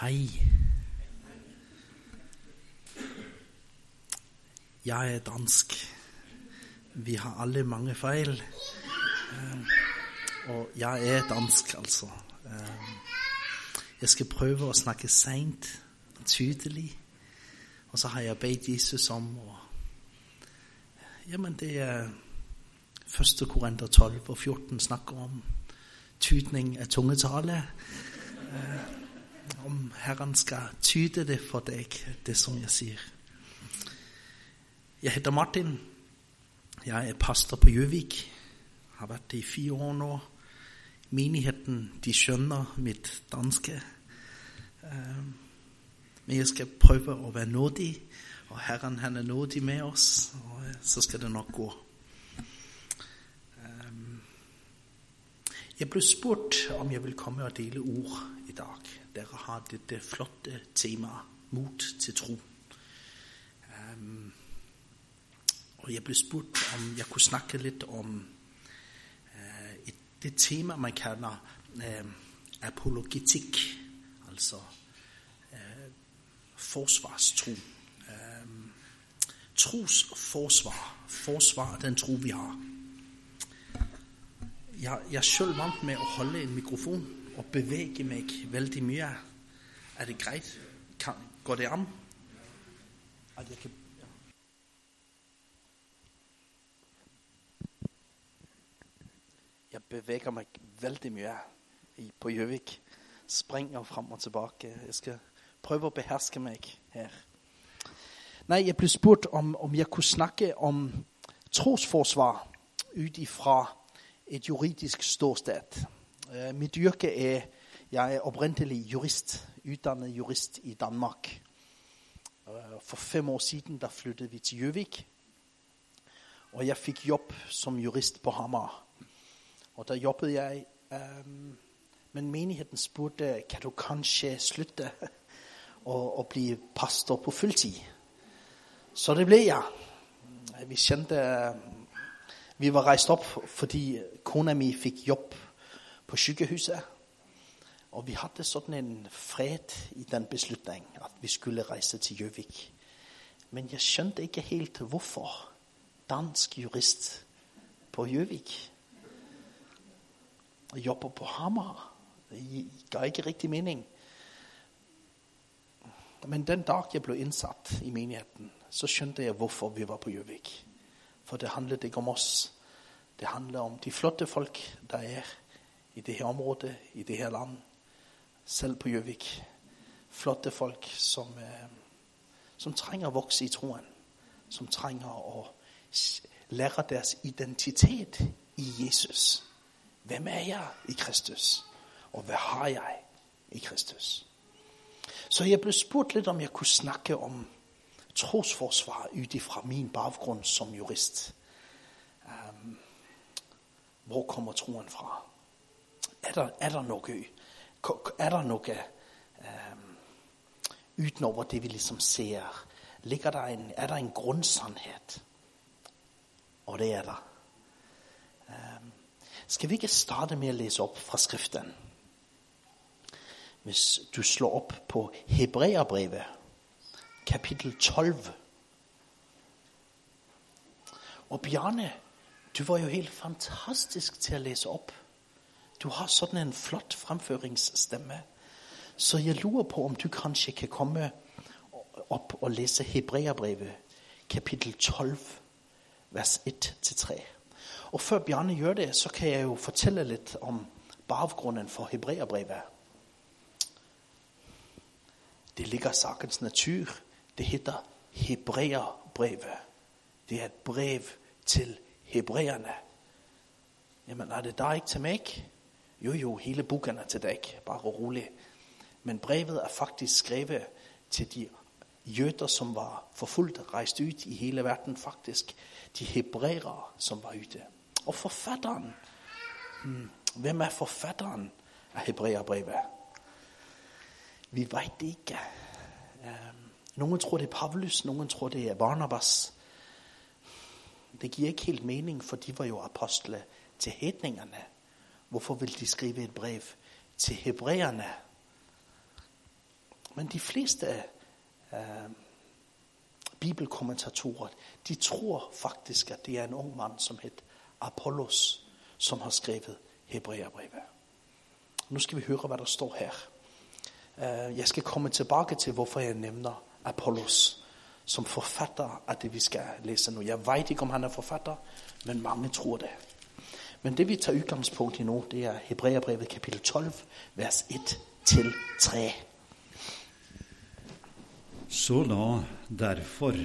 Hej. Jeg er dansk. Vi har alle mange fejl. Eh, og jeg er dansk, altså. Eh, jeg skal prøve at snakke sent og tydeligt. Og så har jeg bedt Jesus om og Jamen, det er 1. Korinther 12 og 14 snakker om tydning af tungetale. Eh, om Herren skal tyde det for deg, det som jeg sier. Jeg heter Martin. Jeg er pastor på Gjøvik. Har vært det i fire år nå. Menigheten de skjønner mitt danske. Ehm, men jeg skal prøve å være nådig, og Herren han er nådig med oss, og eh, så skal det nok gå. Ehm, jeg ble spurt om jeg vil komme og dele ord i dag dere har dette flotte temaet 'Mot til tro'. Um, og jeg blev spurt om jeg kunne snakke litt om uh, det tema, man kaller uh, øh, apologetikk, altså uh, forsvarstro. Øhm, uh, tros Forsvar Forsvar den tro vi har. Jeg, jeg er sjøl vant med å holde en mikrofon og bevege meg veldig mye. Er det greit? Kan, går det an? At jeg kan Jeg beveger meg veldig mye på Gjøvik. Springer fram og tilbake. Jeg skal prøve å beherske meg her. Nei, jeg ble spurt om, om jeg kunne snakke om trosforsvar ut ifra et juridisk ståsted. Eh, yrke er Jeg er oprindelig jurist, Uddannet jurist i Danmark. Eh, for fem år siden der flyttede vi til Jøvik. Og jeg fik jobb som jurist på Hammer. Og der jobbede jeg um, Men menigheden spurgte, kan du kanskje slutte og, og blive pastor på fulltid. Så det blev jeg. Vi kendte, eh, Vi var rejst op, fordi kona mi fik jobb på sykehuset. Og vi hadde sådan en fred i den beslutning at vi skulle rejse til Jøvik. Men jeg skjønte ikke helt hvorfor. Dansk jurist på Jøvik Jobber på Hamar. Det gav ikke rigtig mening. Men den dag jeg blev indsat i menigheten, så skjønte jeg hvorfor vi var på Jøvik. For det handlede ikke om oss. Det handler om de flotte folk der er i det her området, i det her land. Selv på Jøvik. Flotte folk som, øh, som trænger at vokse i troen. Som trænger at lære deres identitet i Jesus. Hvem er jeg i Kristus? Og hvad har jeg i Kristus? Så jeg blev spurgt lidt, om jeg kunne snakke om trosforsvar ud fra min baggrund som jurist. Um, hvor kommer troen fra? Er der, er der noe Er der noe um, øh, utenover øh, det vi liksom ser? Ligger der en, er det en grunnsannhet? Og det er det. Um, øhm, skal vi ikke starte med å lese opp fra Skriften? Hvis du slår opp på Hebreabrevet, kapittel 12. Og Bjarne, du var jo helt fantastisk til å lese opp. Du har sådan en flot framføringsstemme. Så jeg lurer på om du kanskje kan komme opp og lese Hebreabrevet, kapittel 12, vers 1-3. Og før Bjarne gjør det, så kan jeg jo fortelle litt om bakgrunnen for Hebreerbrevet. Det ligger sakens natur. Det heter Hebreerbrevet. Det er et brev til hebreerne. Jamen, er det da ikke til mig? Jo, jo, hele boken er til deg, bare rolig. Men brevet er faktisk skrevet til de jøder som var forfulgt, rejst ud i hele verden, faktisk. De hebræere, som var ute. Og forfatteren hmm, Hvem er forfatteren af hebreerbrevet? Vi ved det ikke. Ehm, tror det er Pavlus, noen tror det er Barnabas. Det giver ikke helt mening, for de var jo apostle til hedningerne. Hvorfor vil de skrive et brev til hebræerne? Men de fleste øh, bibelkommentatorer, de tror faktisk, at det er en ung mand, som hed Apollos, som har skrevet Hebræerbrevet. Nu skal vi høre, hvad der står her. Øh, jeg skal komme tilbage til, hvorfor jeg nævner Apollos som forfatter af det, vi skal læse nu. Jeg ved ikke, om han er forfatter, men mange tror det. Men det, vi tager udgangspunkt i nu, det er Hebræerbrevet kapitel 12, vers 1-3. Så la derfor,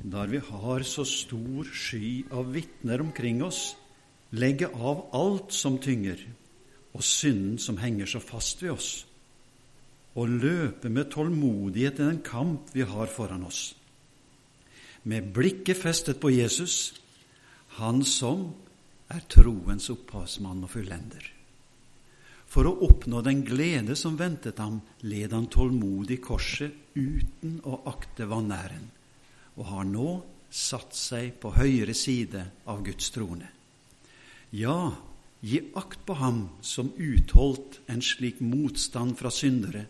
der vi har så stor sky av vitner omkring oss, legge av alt som tynger, og synden som henger så fast ved oss, og løpe med tålmodighet i den kamp vi har foran oss. Med blikket festet på Jesus, han som er troens opphavsmann og fullender. For å oppnå den glede som ventet ham, led han tålmodig korset uten å akte vanæren, og har nå satt seg på høyre side av Guds trone. Ja, gi akt på ham som utholdt en slik motstand fra syndere,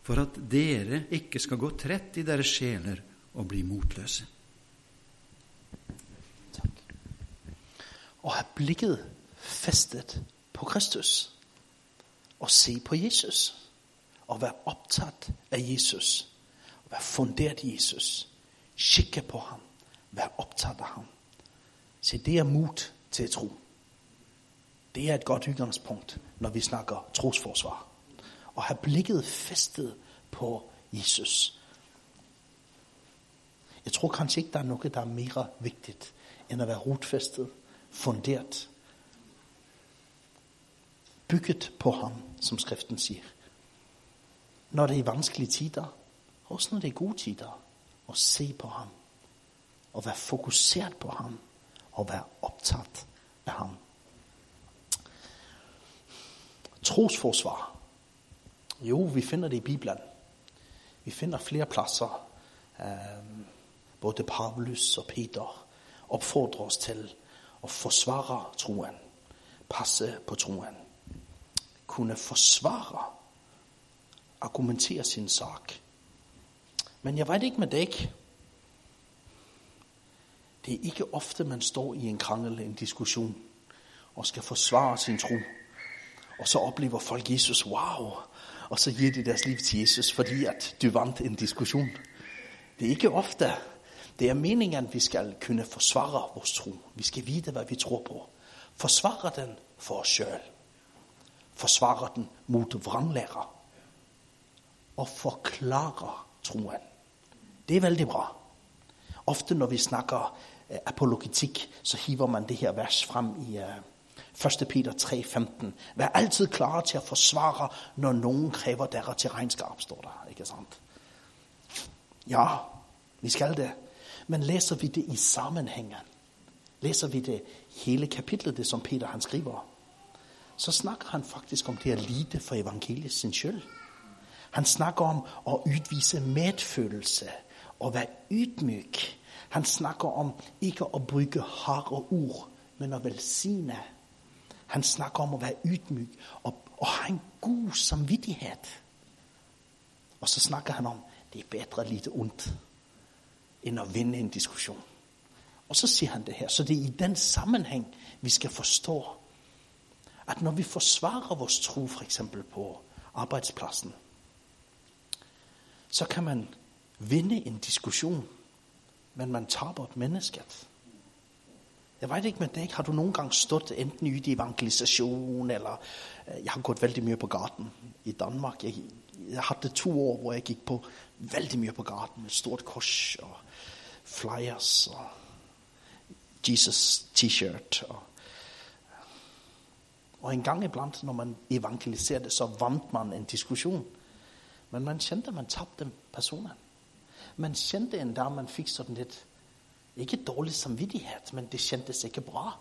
for at dere ikke skal gå trett i deres sjeler og bli motløse. Og have blikket festet på Kristus og se på Jesus. Og være optaget af Jesus. Og være funderet i Jesus. Kigge på ham. Være optaget af ham. Se, det er mut til at tro. Det er et godt udgangspunkt, når vi snakker trosforsvar. Og have blikket festet på Jesus. Jeg tror kanskje ikke, der er noget, der er mere vigtigt, end at være rotfæstet, funderet, bygget på ham, som skriften siger. Når det er vanskelige tider, også når det er gode tider, og se på ham, og være fokuseret på ham, og være optaget af ham. Trosforsvar. Jo, vi finder det i Bibelen. Vi finder flere pladser. Øhm, både Paulus og Peter opfordrer os til og forsvare troen. Passe på troen. Kunne forsvare. Argumentere sin sak. Men jeg ved ikke med deg. Det er ikke ofte man står i en krangel, en diskussion, og skal forsvare sin tro. Og så oplever folk Jesus, wow, og så giver de deres liv til Jesus, fordi at du vant en diskussion. Det er ikke ofte. Det er meningen, at vi skal kunne forsvare vores tro. Vi skal vide, hvad vi tror på. Forsvare den for os selv. Forsvare den mod vranglærer. Og forklare troen. Det er veldig bra. Ofte når vi snakker øh, apologetik, så hiver man det her vers frem i øh, 1. Peter 3,15. Vær altid klar til at forsvare, når nogen kræver dere til regnskab, står der. Ikke sant? Ja, vi skal det. Men læser vi det i sammenhængen, læser vi det hele kapitlet, det som Peter han skriver, så snakker han faktisk om det at lide for evangeliet sin skyld. Han snakker om at udvise medfølelse og være ydmyg. Han snakker om ikke at bruge harde ord, men at velsigne. Han snakker om at være ydmyg og, og have en god samvittighed. Og så snakker han om, det er bedre at lide ondt, end at vinde en diskussion. Og så siger han det her. Så det er i den sammenhæng, vi skal forstå, at når vi forsvarer vores tro, for eksempel på arbejdspladsen, så kan man vinde en diskussion, men man taber et mennesket. Jeg ved ikke med dig, har du nogle gange stået enten i de evangelisation, eller øh, jeg har gået vældig mye på gaten i Danmark. Jeg, jeg havde to år, hvor jeg gik på vældig mye på gaten med stort kors og flyers og Jesus t-shirt. Og, og en gang iblandt, når man evangeliserede, så vandt man en diskussion. Men man kjente, man tabte personen. Man kendte en der man fik sådan lidt, ikke dårlig samvittighed, men det kjentes ikke bra.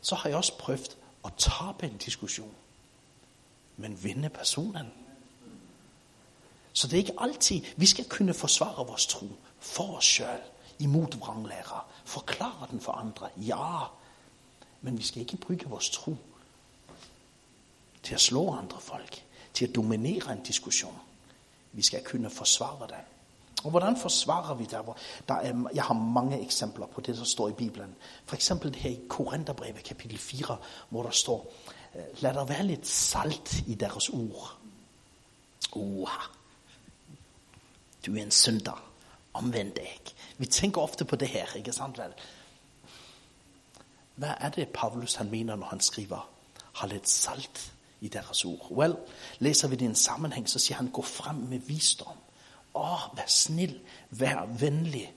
Så har jeg også prøvet at tabe en diskussion, men vinde personen. Så det er ikke altid, vi skal kunne forsvare vores tro for os selv, imod vranglærer, forklare den for andre, ja, men vi skal ikke bruge vores tro til at slå andre folk, til at dominere en diskussion. Vi skal kunne forsvare den. Og hvordan forsvarer vi det? Der er, jeg har mange eksempler på det, der står i Bibelen. For eksempel det her i Korintherbrevet kapitel 4, hvor der står, øh, lad der være lidt salt i deres ord. Uha. Du er en synder. Omvend dig. Vi tænker ofte på det her, ikke sant vel? Hvad er det, Paulus han mener, når han skriver, har lidt salt i deres ord? Well, læser vi det i en sammenhæng, så siger han, gå frem med visdom. Åh, vær snill, vær venlig,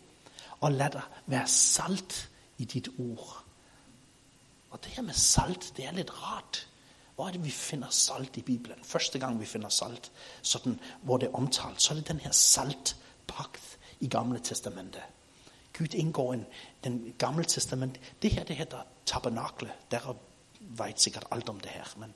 og lad dig være salt i dit ord. Og det her med salt, det er lidt rart. Hvor er det, vi finder salt i Bibelen? Første gang, vi finder salt, sådan, hvor det er omtalt, så er det den her saltpagt i Gamle Testamentet. Gud indgår en, den gamle testament. Det her, det hedder tabernakle. Der vet sikkert alt om det her. Men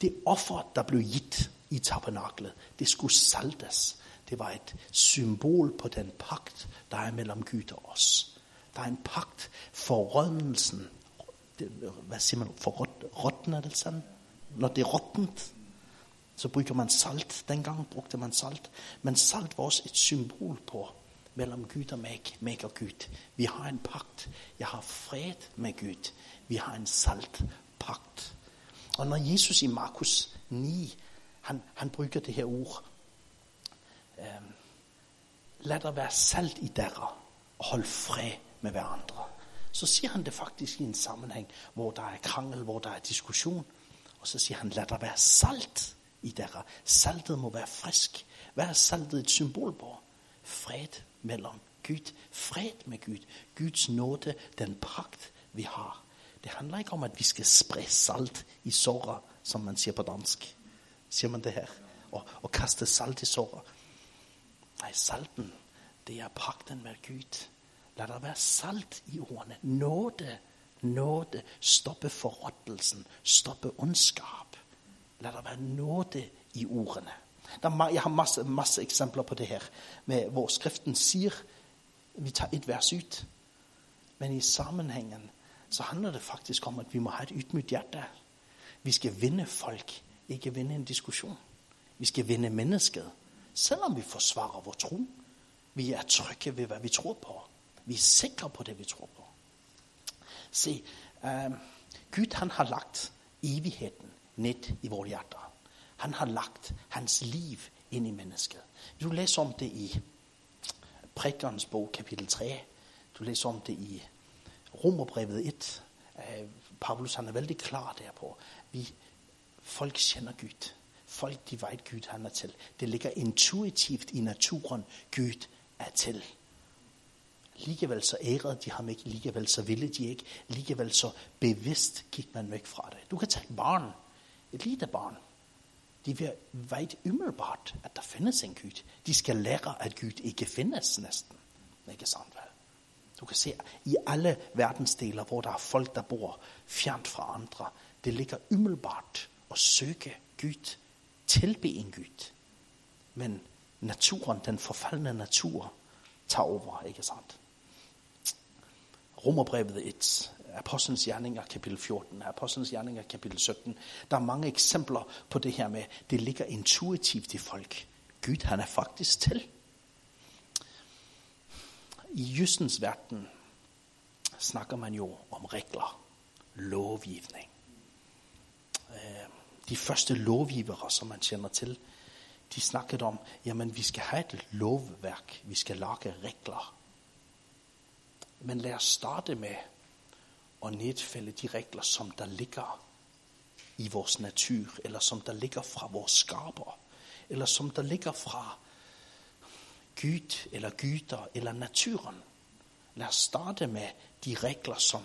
det offer, der blev gitt i tabernaklet, det skulle saltes. Det var et symbol på den pagt, der er mellom Gud og oss. Der er en pagt for rømmelsen hvad siger man? For råtnelsen? Når det er råttent, så bruger man salt. Den gang brugte man salt. Men salt var også et symbol på mellem Gud og meg, meg og Gud. Vi har en pakt. Jeg har fred med Gud. Vi har en salt pakt. Og når Jesus i Markus 9 han, han bruger det her ord um, der være salt i dere, og hold fred med hverandre. Så siger han det faktisk i en sammenhæng, hvor der er krangel, hvor der er diskussion. Og så siger han lad der være salt i dere. Saltet må være frisk. Hvad er saltet et symbol på? Fred mellem Gud. Fred med Gud. Guds nåde, den pakt vi har. Det handler ikke om at vi skal spre salt i såret, som man siger på dansk. Siger man det her? Og, og kaste salt i såret. Nej, salten, det er pakten med Gud. Lad der være salt i ordene. Nåde, nåde. Stoppe forrottelsen. Stoppe ondskab. Lad der være nåde i ordene. Jeg har masse, masse eksempler på det her, med hvor Skriften sier Vi tar et vers ud. Men i sammenhengen så handler det faktisk om at vi må ha et ydmygt hjerte. Vi skal vinde folk, ikke vinde en diskusjon. Vi skal vinde mennesket, selv om vi forsvarer vår tro. Vi er trygge ved hvad vi tror på. Vi er sikre på det vi tror på. Se, øh, Gud han har lagt evigheten ned i vores hjerter. Han har lagt hans liv ind i mennesket. Du læser om det i Prædikernes bok, kapitel 3. Du læser om det i Romerbrevet 1. Eh, øh, Paulus han er veldig klar derpå. Vi, folk kender Gud. Folk de ved Gud han er til. Det ligger intuitivt i naturen Gud er til. Ligevel så ærede de ham ikke, ligevel så ville de ikke. ligevel så bevisst gik man væk fra det. Du kan ta et barn, et lite barn. De ved umiddelbart at der findes en Gud. De skal lære at Gud ikke findes næsten. Ikke sant vel? Du kan se i alle verdensdeler hvor der er folk der bor fjernt fra andre, det ligger umiddelbart at søge Gud, tilbe en Gud. Men naturen, den forfaldne natur, tar over, ikke sant? Romerbrevet 1 Apostlenes Gerninger kapitel 14, Apostlenes Gerninger kapitel 17. Der er mange eksempler på det her med det ligger intuitivt i folk. Gud, han er faktisk til. I jussens verden snakker man jo om regler, lovgivning. Eh, de første lovgivere som man kender til, de snakkede om jamen vi skal have et lovverk, vi skal lage regler. Men lad os starte med at nedfælde de regler, som der ligger i vores natur, eller som der ligger fra vores skaber, eller som der ligger fra Gud eller gyder eller naturen. Lad os starte med de regler, som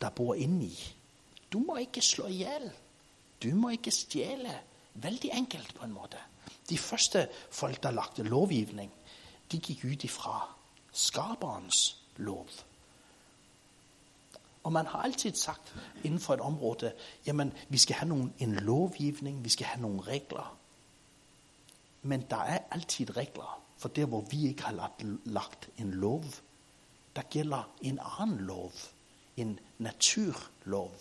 der bor inde i. Du må ikke slå ihjel. Du må ikke stjæle. Veldig enkelt på en måde. De første folk der lagde lovgivning, de gik ud ifra skaberens lov. Og man har alltid sagt innenfor et område jamen, vi skal ha noen, en lovgivning, vi skal ha noen regler. Men der er alltid regler. For der hvor vi ikke har lagt en lov, der gjelder en anden lov. En naturlov.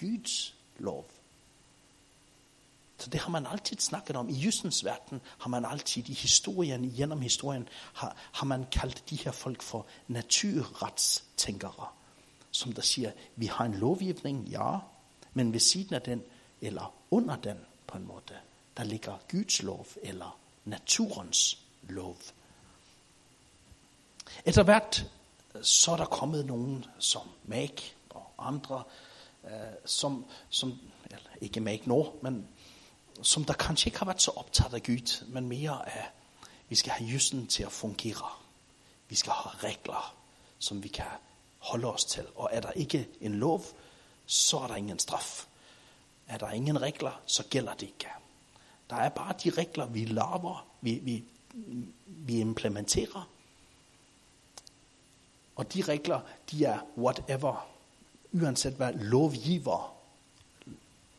Guds lov. Så det har man altid snakket om. I jysens verden har man altid i historien, gennem historien, har, har man kaldt de her folk for naturretstænkere. Som der siger, vi har en lovgivning, ja, men ved siden af den, eller under den på en måde, der ligger Guds lov, eller naturens lov. Etter hvert så er der kommet nogen som Mag og andre, øh, som, som eller ikke Mag nå, men som der kanskje ikke har vært så opptatt av Gud, men mere af, vi skal have jussen til at fungere. Vi skal have regler, som vi kan holde os til. Og er der ikke en lov, så er der ingen straf. Er der ingen regler, så gælder det ikke. Der er bare de regler, vi laver, vi, vi, vi implementerer. Og de regler, de er whatever. Uanset hvad lovgiver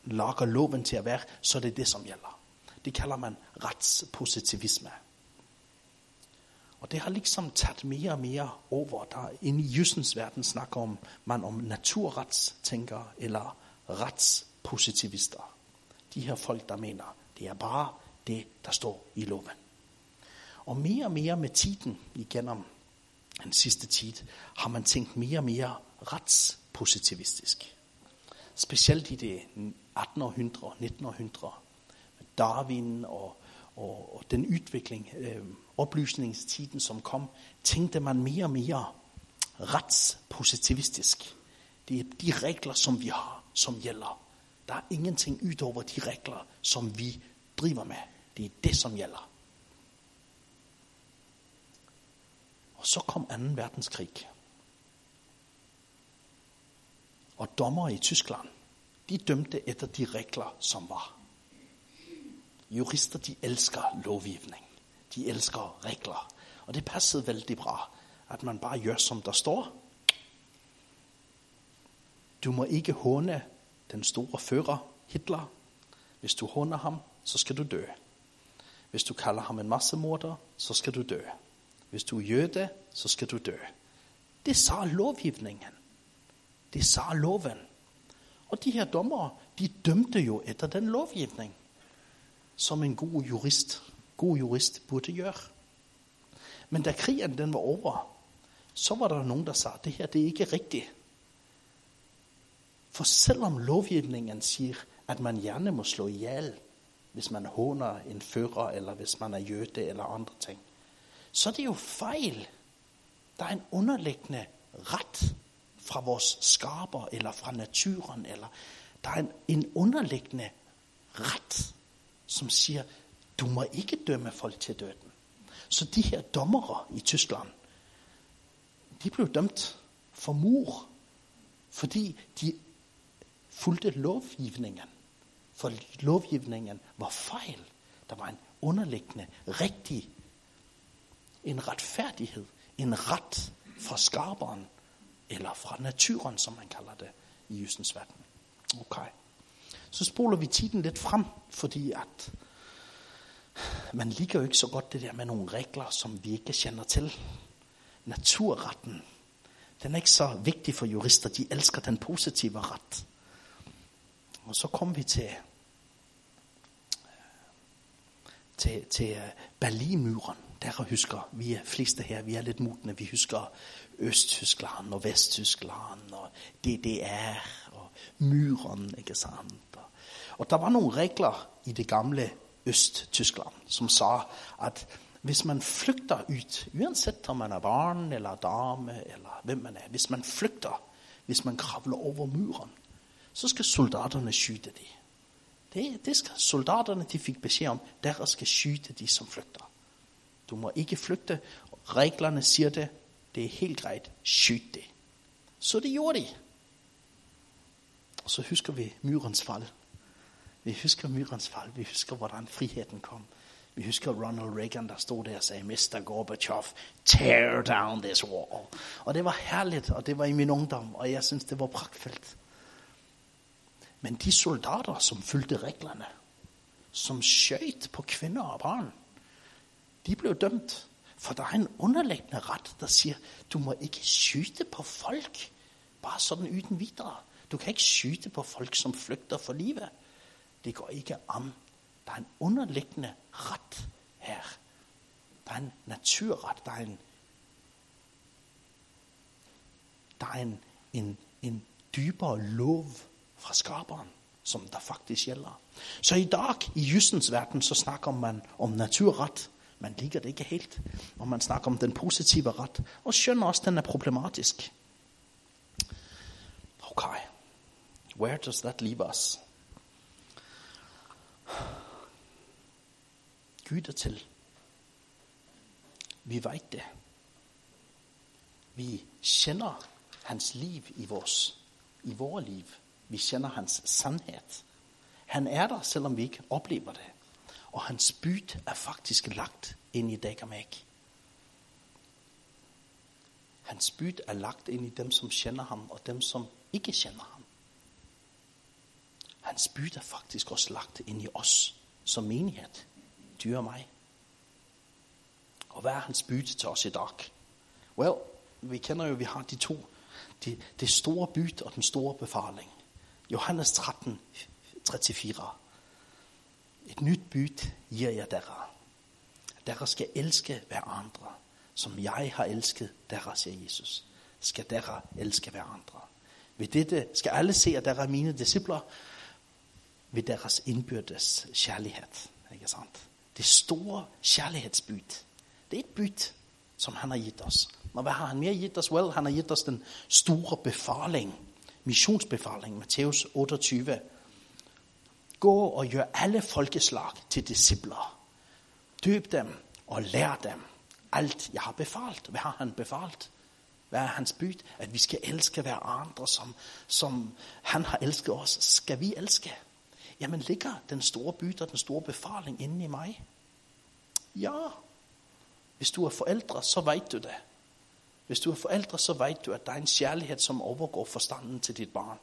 lager loven til at være, så er det som gælder. Det kalder man retspositivisme. Og det har liksom taget mere og mere over. Der inde i jøssens verden snakker om, man om naturretstænkere eller retspositivister. De her folk, der mener, det er bare det, der står i loven. Og mere og mere med tiden igennem den sidste tid, har man tænkt mere og mere retspositivistisk. Specielt i det 1800 1900 Darwin og, og, og den udvikling, øh, oplysningstiden som kom, tænkte man mere og mere retspositivistisk. Det er de regler, som vi har, som gælder. Der er ingenting ud over de regler, som vi driver med. Det er det, som gælder. Og så kom 2. verdenskrig. Og dommer i Tyskland, de dømte efter de regler, som var. Jurister, de elsker lovgivning. De elsker regler. Og det passede vældig bra, at man bare gør, som der står. Du må ikke håne den store fører, Hitler. Hvis du håner ham, så skal du dø. Hvis du kalder ham en massemorder, så skal du dø. Hvis du er jøde, så skal du dø. Det sa lovgivningen. Det sa loven. Og de her dommere, de dømte jo efter den lovgivning, som en god jurist, god jurist burde gøre. Men da krigen den var over, så var der nogen, der sagde, det her det er ikke rigtigt. For selvom lovgivningen siger, at man gerne må slå ihjel, hvis man håner en fører, eller hvis man er jøde, eller andre ting, så er det jo fejl. Der er en underliggende ret fra vores skaber, eller fra naturen, eller der er en, en underliggende ret, som siger, du må ikke dømme folk til døden. Så de her dommere i Tyskland, de blev dømt for mur, fordi de fulgte lovgivningen. For lovgivningen var fejl. Der var en underliggende, rigtig en retfærdighed, en ret fra skaberen, eller fra naturen, som man kalder det i Justens verden. Okay. Så spoler vi tiden lidt frem, fordi at man ligger jo ikke så godt det der med nogle regler, som vi ikke kender til. Naturretten, den er ikke så vigtig for jurister. De elsker den positive ret. Og så kom vi til, til, til Berlinmuren Der husker, vi er fleste her, vi er lidt mutne, vi husker Østtyskland og Vesttyskland og DDR og myren, ikke sant? Og der var nogle regler i det gamle Østtyskland, som sa at hvis man flygter ut, uanset om man er barn eller dame eller hvem man er, hvis man flygter, hvis man kravler over muren, så skal soldaterne skyde de. Det, det skal soldaterne, de fik besked om, der skal skyde de, som flygter. Du må ikke flygte. Reglerne siger det. Det er helt greit. Skyt det. Så det gjorde de. Og så husker vi myrens fald. Vi husker myrens fald. Vi husker, hvordan friheten kom. Vi husker Ronald Reagan, der stod der og sagde, Mr. Gorbachev, tear down this wall. Og det var herligt, og det var i min ungdom, og jeg synes, det var pragtfuldt. Men de soldater, som fulgte reglerne, som skøjt på kvinder og barn, de blev dømt. For der er en underliggende ret, der siger, du må ikke skyde på folk. Bare sådan uden videre. Du kan ikke skyde på folk, som flygter for livet. Det går ikke om. Der er en underliggende ret her. Der er en naturret. Der er en, der er en, en, en dybere lov fra skaberen, som der faktisk gælder. Så i dag i jyssens verden, så snakker man om naturret. Man ligger det ikke helt. Og man snakker om den positive ret. Og skjønner også, den er problematisk. Okay. Where does that leave us? Gud er til. Vi vet det. Vi kjenner hans liv i, vores, i våre liv. Vi kjenner hans sannhet. Han er der selv om vi ikke opplever det. Og hans byt er faktisk lagt ind i Dagamæk. Hans byt er lagt ind i dem som kender ham, og dem som ikke kender ham. Hans byt er faktisk også lagt ind i os som menighed. du og mig. Og hvad er hans bytte til os i dag? Well, vi kender jo vi har de to. Det de store byt og den store befaling. Johannes 13, 34. Et nytt bud giver jeg dere. Dere skal elske hverandre som jeg har elsket dere, siger Jesus. Skal dere elske hverandre. Ved dette skal alle se at dere er mine discipler ved deres indbyrdes kærlighed. Ikke sant? Det store kjærlighetsbud. Det er et bud som han har gitt oss. Men hva har han mer gitt oss? Well, han har gitt oss den store befaling. Misjonsbefaling. Matteus 28. Gå og gør alle folkeslag til disipler. Døp dem og lær dem alt jeg har befalt. Hvad har han befalt? Hvad er hans bud? At vi skal elske hverandre som, som han har elsket oss. Skal vi elske? Jamen ligger den store bud og den store befaling i mig? Ja. Hvis du er forældre, så vet du det. Hvis du er forældre, så vet du at det er en kærlighed, som overgår forstanden til ditt barn.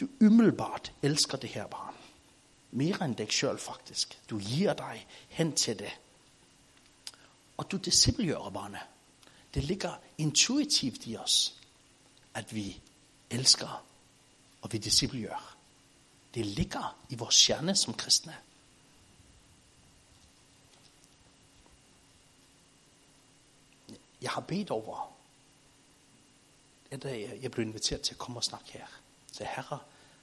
Du umiddelbart elsker det her barn. Mer end dig selv faktisk. Du giver dig hen til det. Og du disippelgjør barnet. Det ligger intuitivt i oss at vi elsker og vi disippelgjør. Det ligger i vår kjerne som kristne. Jeg har bedt over at øh, jeg blev inviteret til at komme og snakke her. Så Herre,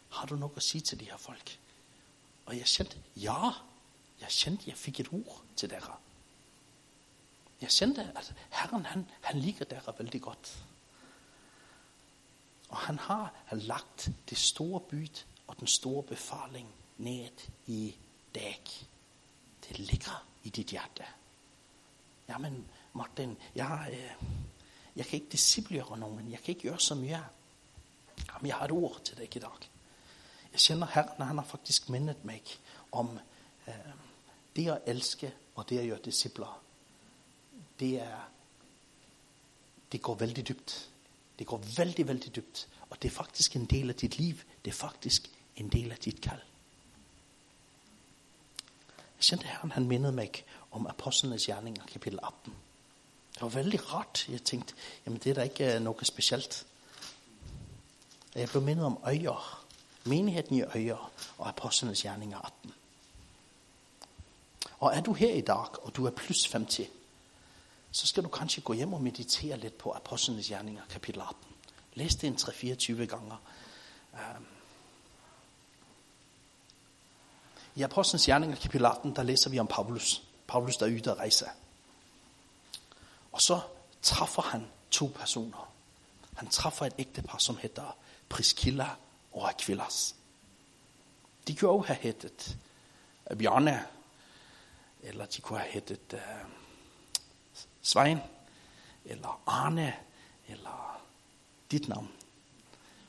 har du noe at sige til de her folk? Og jeg kjente ja. Jeg kjente jeg fikk et ord til dere. Jeg kjente at Herren han, han liker dere veldig godt. Og han har lagt det store bud og den store befaling ned i deg. Det ligger i ditt hjerte. Ja, men Martin, jeg, øh, jeg kan ikke disippelgjøre noen. Jeg kan ikke gjøre så jeg Jamen, jeg har et ord til dig i dag. Jeg kjenner Herren, han har faktisk minnet meg om eh, det å elske og det å gjøre disipler. Det, er, det går veldig dypt. Det går veldig, veldig dypt. Og det er faktisk en del av ditt liv. Det er faktisk en del av ditt kall. Jeg kjente Herren han minnet meg om apostlenes gjerninger, kapittel 18. Det var veldig rart. Jeg tenkte jamen det er da ikke øh, noe spesielt. Jeg blev mindet om øjer. Menigheden i øjer og apostlenes gerninger 18. Og er du her i dag, og du er plus 50, så skal du kanskje gå hjem og meditere lidt på apostlenes gerninger, kapitel 18. Læs det en 3-24 ganger. Øhm. I Apostlenes gjerninger kapitel 18 der læser vi om Paulus. Paulus der er ute og rejse. Og så træffer han to personer. Han træffer et ægtepar, som heter Priskilla og Akvilas. De kunne også ha hettet øh, Bjarne, eller de kunne have hettet uh, øh, Svein, eller Arne, eller ditt navn.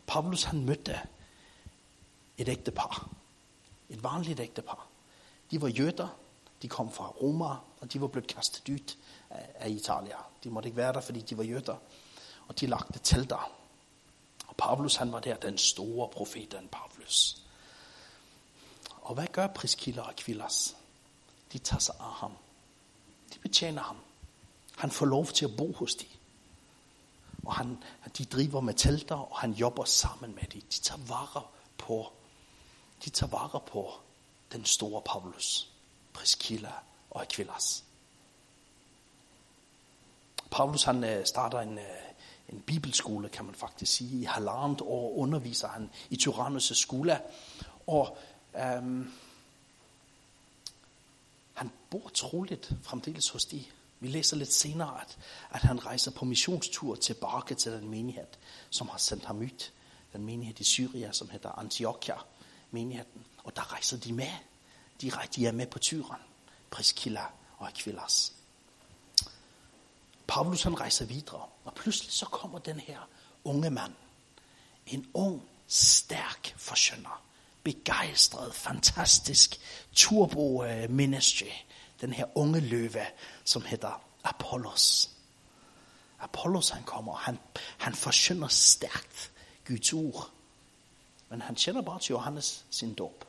Paulus han mødte et ægtepar. Et vanligt ægtepar. De var jøder. De kom fra Roma, og de var blevet kastet ud af Italia. De måtte ikke være der fordi de var jøder. Og de lagde telter. Og Paulus, han var der, den store profeten Paulus. Og hvad gør Priskilla og Aquilas? De tager sig af ham. De betjener ham. Han får lov til at bo hos dem. Og han, De driver med telter, og han jobber sammen med dem. De tager vare på de tager vare på den store Paulus, Priskilla og Aquilas. Paulus han øh, starter en, øh, en bibelskole, kan man faktisk sige. I halvandet år underviser han i Tyrannus' skole. Og øhm, han bor troligt fremdeles hos de. Vi læser lidt senere, at, at han rejser på missionstur tilbage til den menighed, som har sendt ham ud. Den menighed i Syria, som hedder Antiochia menigheden. Og der rejser de med. De, de er med på tyren. Priskilla og Aquilas. Paulus han rejser videre, og pludselig så kommer den her unge mand. En ung, stærk forsønder. Begejstret, fantastisk turbo ministry. Den her unge løve, som hedder Apollos. Apollos han kommer, han, han forsønder stærkt Guds ord. Men han kender bare til Johannes sin dåb.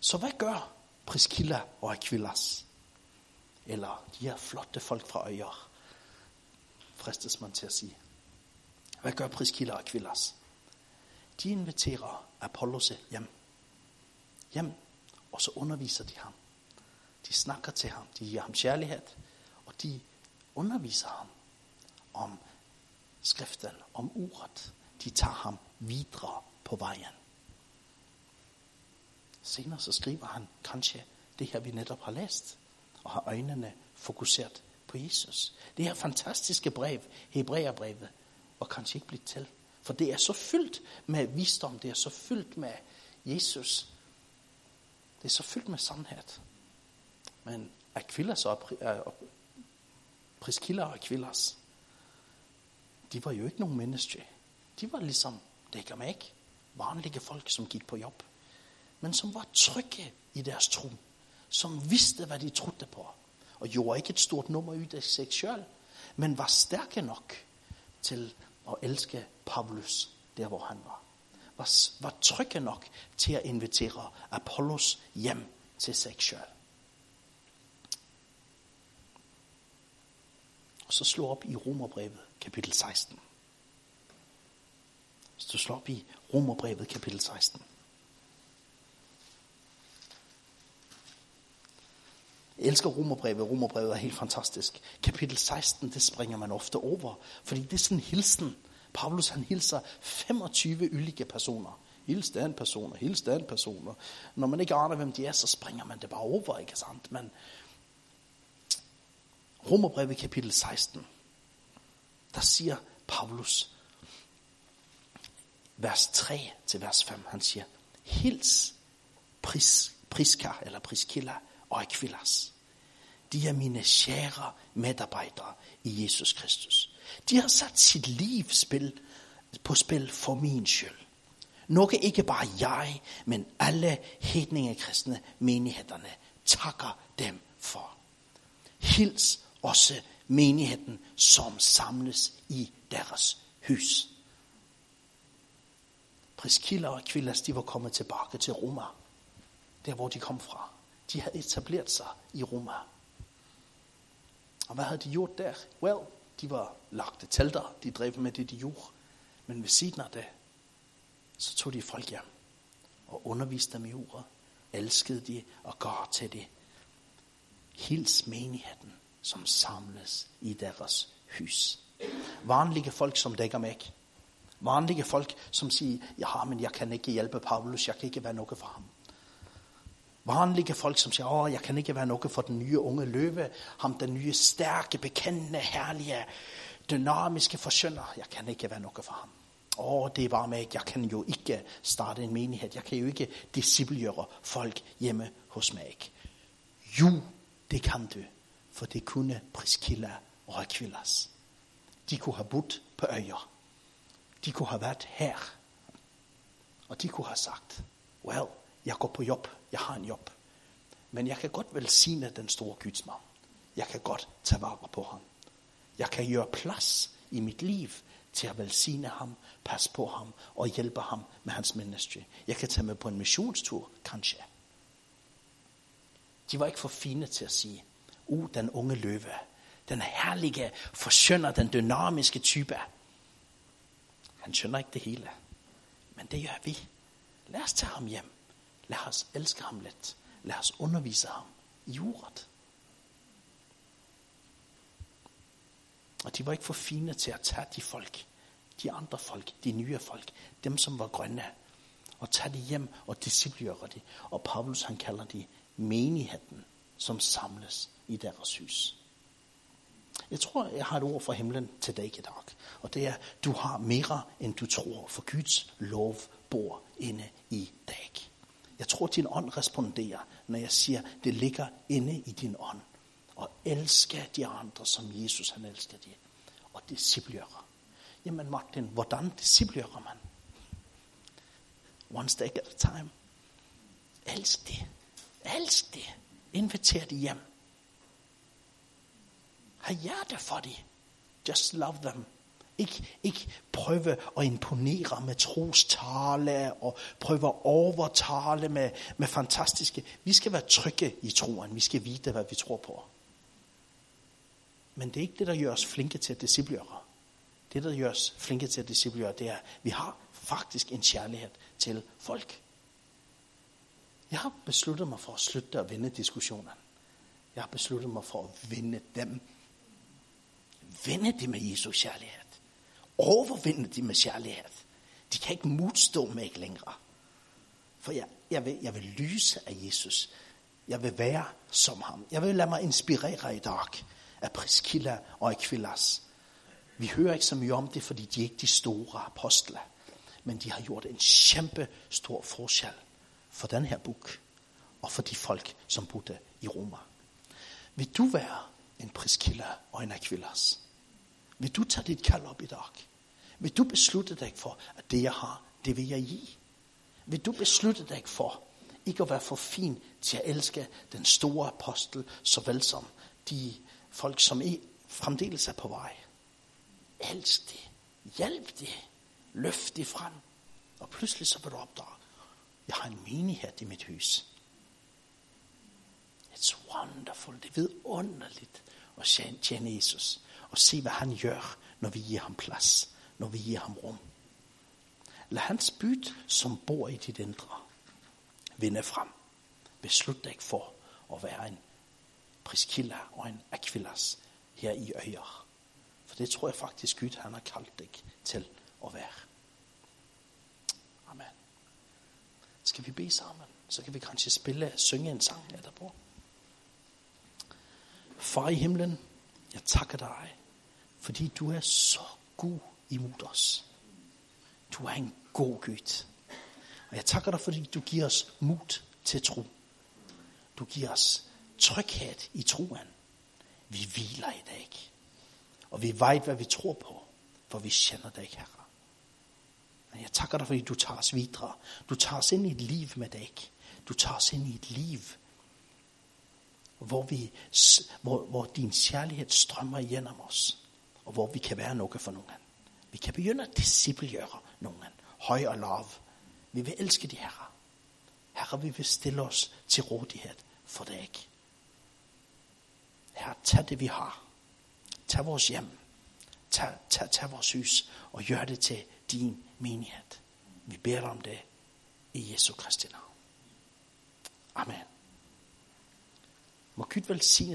Så hvad gør Priscilla og Aquilas? Eller de her flotte folk fra øjer, fristes man til at sige. Hvad gør Priskilla og Aquilas? De inviterer Apollos hjem. Hjem, og så underviser de ham. De snakker til ham, de giver ham kærlighed, og de underviser ham om skriften, om ordet. De tager ham videre på vejen. Senere så skriver han kanskje det her, vi netop har læst, og har øjnene fokuseret på Jesus. Det her fantastiske brev, Hebræerbrevet, var kanskje ikke blivet til. For det er så fyldt med visdom, det er så fyldt med Jesus. Det er så fyldt med sandhed. Men Aquilas og, Priskilla øh, og Aquilas, de var jo ikke nogen mennesker. De var ligesom dækker ikke vanlige folk, som gik på jobb. Men som var trygge i deres tro. Som vidste, hvad de trodde på. Og gjorde ikke et stort nummer ud af sig selv. Men var stærke nok til at elske Paulus, der hvor han var. Var, var trygge nok til at invitere Apollos hjem til sig selv. Og så slå op i Romerbrevet, kapitel 16. Så du slår op i Romerbrevet kapitel 16. Jeg elsker Romerbrevet. Romerbrevet er helt fantastisk. Kapitel 16, det springer man ofte over. Fordi det er sådan en hilsen. Paulus han hilser 25 ulike personer. Hils den personer, hils den personer. Når man ikke aner, hvem de er, så springer man det bare over, ikke sandt? Men Romerbrevet kapitel 16, der siger Paulus, vers 3 til vers 5, han siger, hils Pris, Priska eller Priskilla og Aquilas. De er mine kære medarbejdere i Jesus Kristus. De har sat sit liv spil, på spil for min skyld. Nok ikke bare jeg, men alle hedningekristne menighederne takker dem for. Hils også menigheden, som samles i deres hus. Priskilla og Aquilas, de var kommet tilbage til Roma. Der, hvor de kom fra. De havde etableret sig i Roma. Og hvad havde de gjort der? Well, de var lagte telter. De drev med det, de gjorde. Men ved siden af det, så tog de folk hjem og underviste dem i ordet. Elskede de og gav til det. Hils menigheden, som samles i deres hus. Vanlige folk, som dækker mig. Vanlige folk, som siger, ja, men jeg kan ikke hjælpe Paulus, jeg kan ikke være noget for ham. Vanlige folk, som siger, åh, jeg kan ikke være noget for den nye unge løve, ham den nye, stærke, bekendende, herlige, dynamiske forsønder, jeg kan ikke være noget for ham. Åh, det er bare mig, jeg kan jo ikke starte en menighed, jeg kan jo ikke disciplegjøre folk hjemme hos mig. Jo, det kan du, for det kunne Priskilla og Aquilas. De kunne have boet på øjer. De kunne have været her. Og de kunne have sagt, well, jeg går på job jeg har en job. Men jeg kan godt velsigne den store gudsmand. Jeg kan godt tage vare på ham. Jeg kan gøre plads i mit liv til at velsigne ham, passe på ham og hjælpe ham med hans ministry. Jeg kan tage med på en missionstur, kanskje. De var ikke for fine til at sige, uh, den unge løve, den herlige, forsønder, den dynamiske type. Han skønner ikke det hele. Men det gør vi. Lad os tage ham hjem. Lad os elske ham lidt. Lad os undervise ham i ordet. Og de var ikke for fine til at tage de folk, de andre folk, de nye folk, dem som var grønne, og tage de hjem og discipliere de. Og Paulus han kalder de menigheden, som samles i deres hus. Jeg tror, jeg har et ord fra himlen til dig i dag. Og det er, du har mere, end du tror, for Guds lov bor inde i dig. Jeg tror, din ånd responderer, når jeg siger, det ligger inde i din ånd. Og elske de andre, som Jesus han elsker de. Og discipliere. Jamen Martin, hvordan disciplierer man? One step at a time. Elsk det. Elsk det. Inviter det hjem. Har hjerte for det. Just love them. Ikke, ikke prøve at imponere med trostale og prøve at overtale med, med fantastiske. Vi skal være trygge i troen. Vi skal vide, hvad vi tror på. Men det er ikke det, der gør os flinke til at disciplere. Det, der gør os flinke til at disciplere, det er, at vi har faktisk en kærlighed til folk. Jeg har besluttet mig for at slutte at vinde diskussionen. Jeg har besluttet mig for at vinde dem. Vinde dem med Jesus kærlighed. Overvinde de med kærlighed. De kan ikke modstå mig længere. For jeg, jeg, vil, jeg vil lyse af Jesus. Jeg vil være som ham. Jeg vil lade mig inspirere i dag af Priscilla og Aquilas. Vi hører ikke så mye om det, fordi de er ikke de store apostler. Men de har gjort en kæmpe stor forskel for den her bok og for de folk, som bodde i Roma. Vil du være en Priscilla og en Aquilas? Vil du tage dit kald op i dag? Vil du beslutte dig for, at det jeg har, det vil jeg give? Vil du beslutte dig for ikke at være for fin til at elske den store apostel, såvel som de folk, som er fremdeles er på vej? Elsk det. Hjælp det. Løft det frem. Og pludselig så vil du opdage, jeg har en menighed i mit hus. It's wonderful. Det er vidunderligt at tjene Jesus. Og se, hvad han gør, når vi giver ham plads. Når vi giver ham rum. Lad hans byt, som bor i dit indre, vinde frem. Beslut dig for at være en Priskilla og en Aquilas her i øjer. For det tror jeg faktisk Gud han har kaldt dig til at være. Amen. Skal vi bede sammen? Så kan vi kanskje spille, synge en sang etterpå. Far i himlen, jeg takker dig, fordi du er så god imod os. Du er en god Gud. Og jeg takker dig, fordi du giver os mod til tro. Du giver os tryghed i troen. Vi hviler i dig. Og vi ved, hvad vi tror på, for vi kender dig, Herre. Men jeg takker dig, fordi du tager os videre. Du tager os ind i et liv med dig. Du tager os ind i et liv, hvor, vi, hvor, hvor din kærlighed strømmer igennem os, og hvor vi kan være noget for nogen. Vi kan begynde at discipliere nogen, høj og lav. Vi vil elske de herre. Herre, vi vil stille os til rådighed for dig. Herre, tag det vi har. Tag vores hjem. Tag, tag, tag vores hus og gør det til din menighed. Vi beder om det i Jesu Kristi navn. Amen. Må Gud velsigne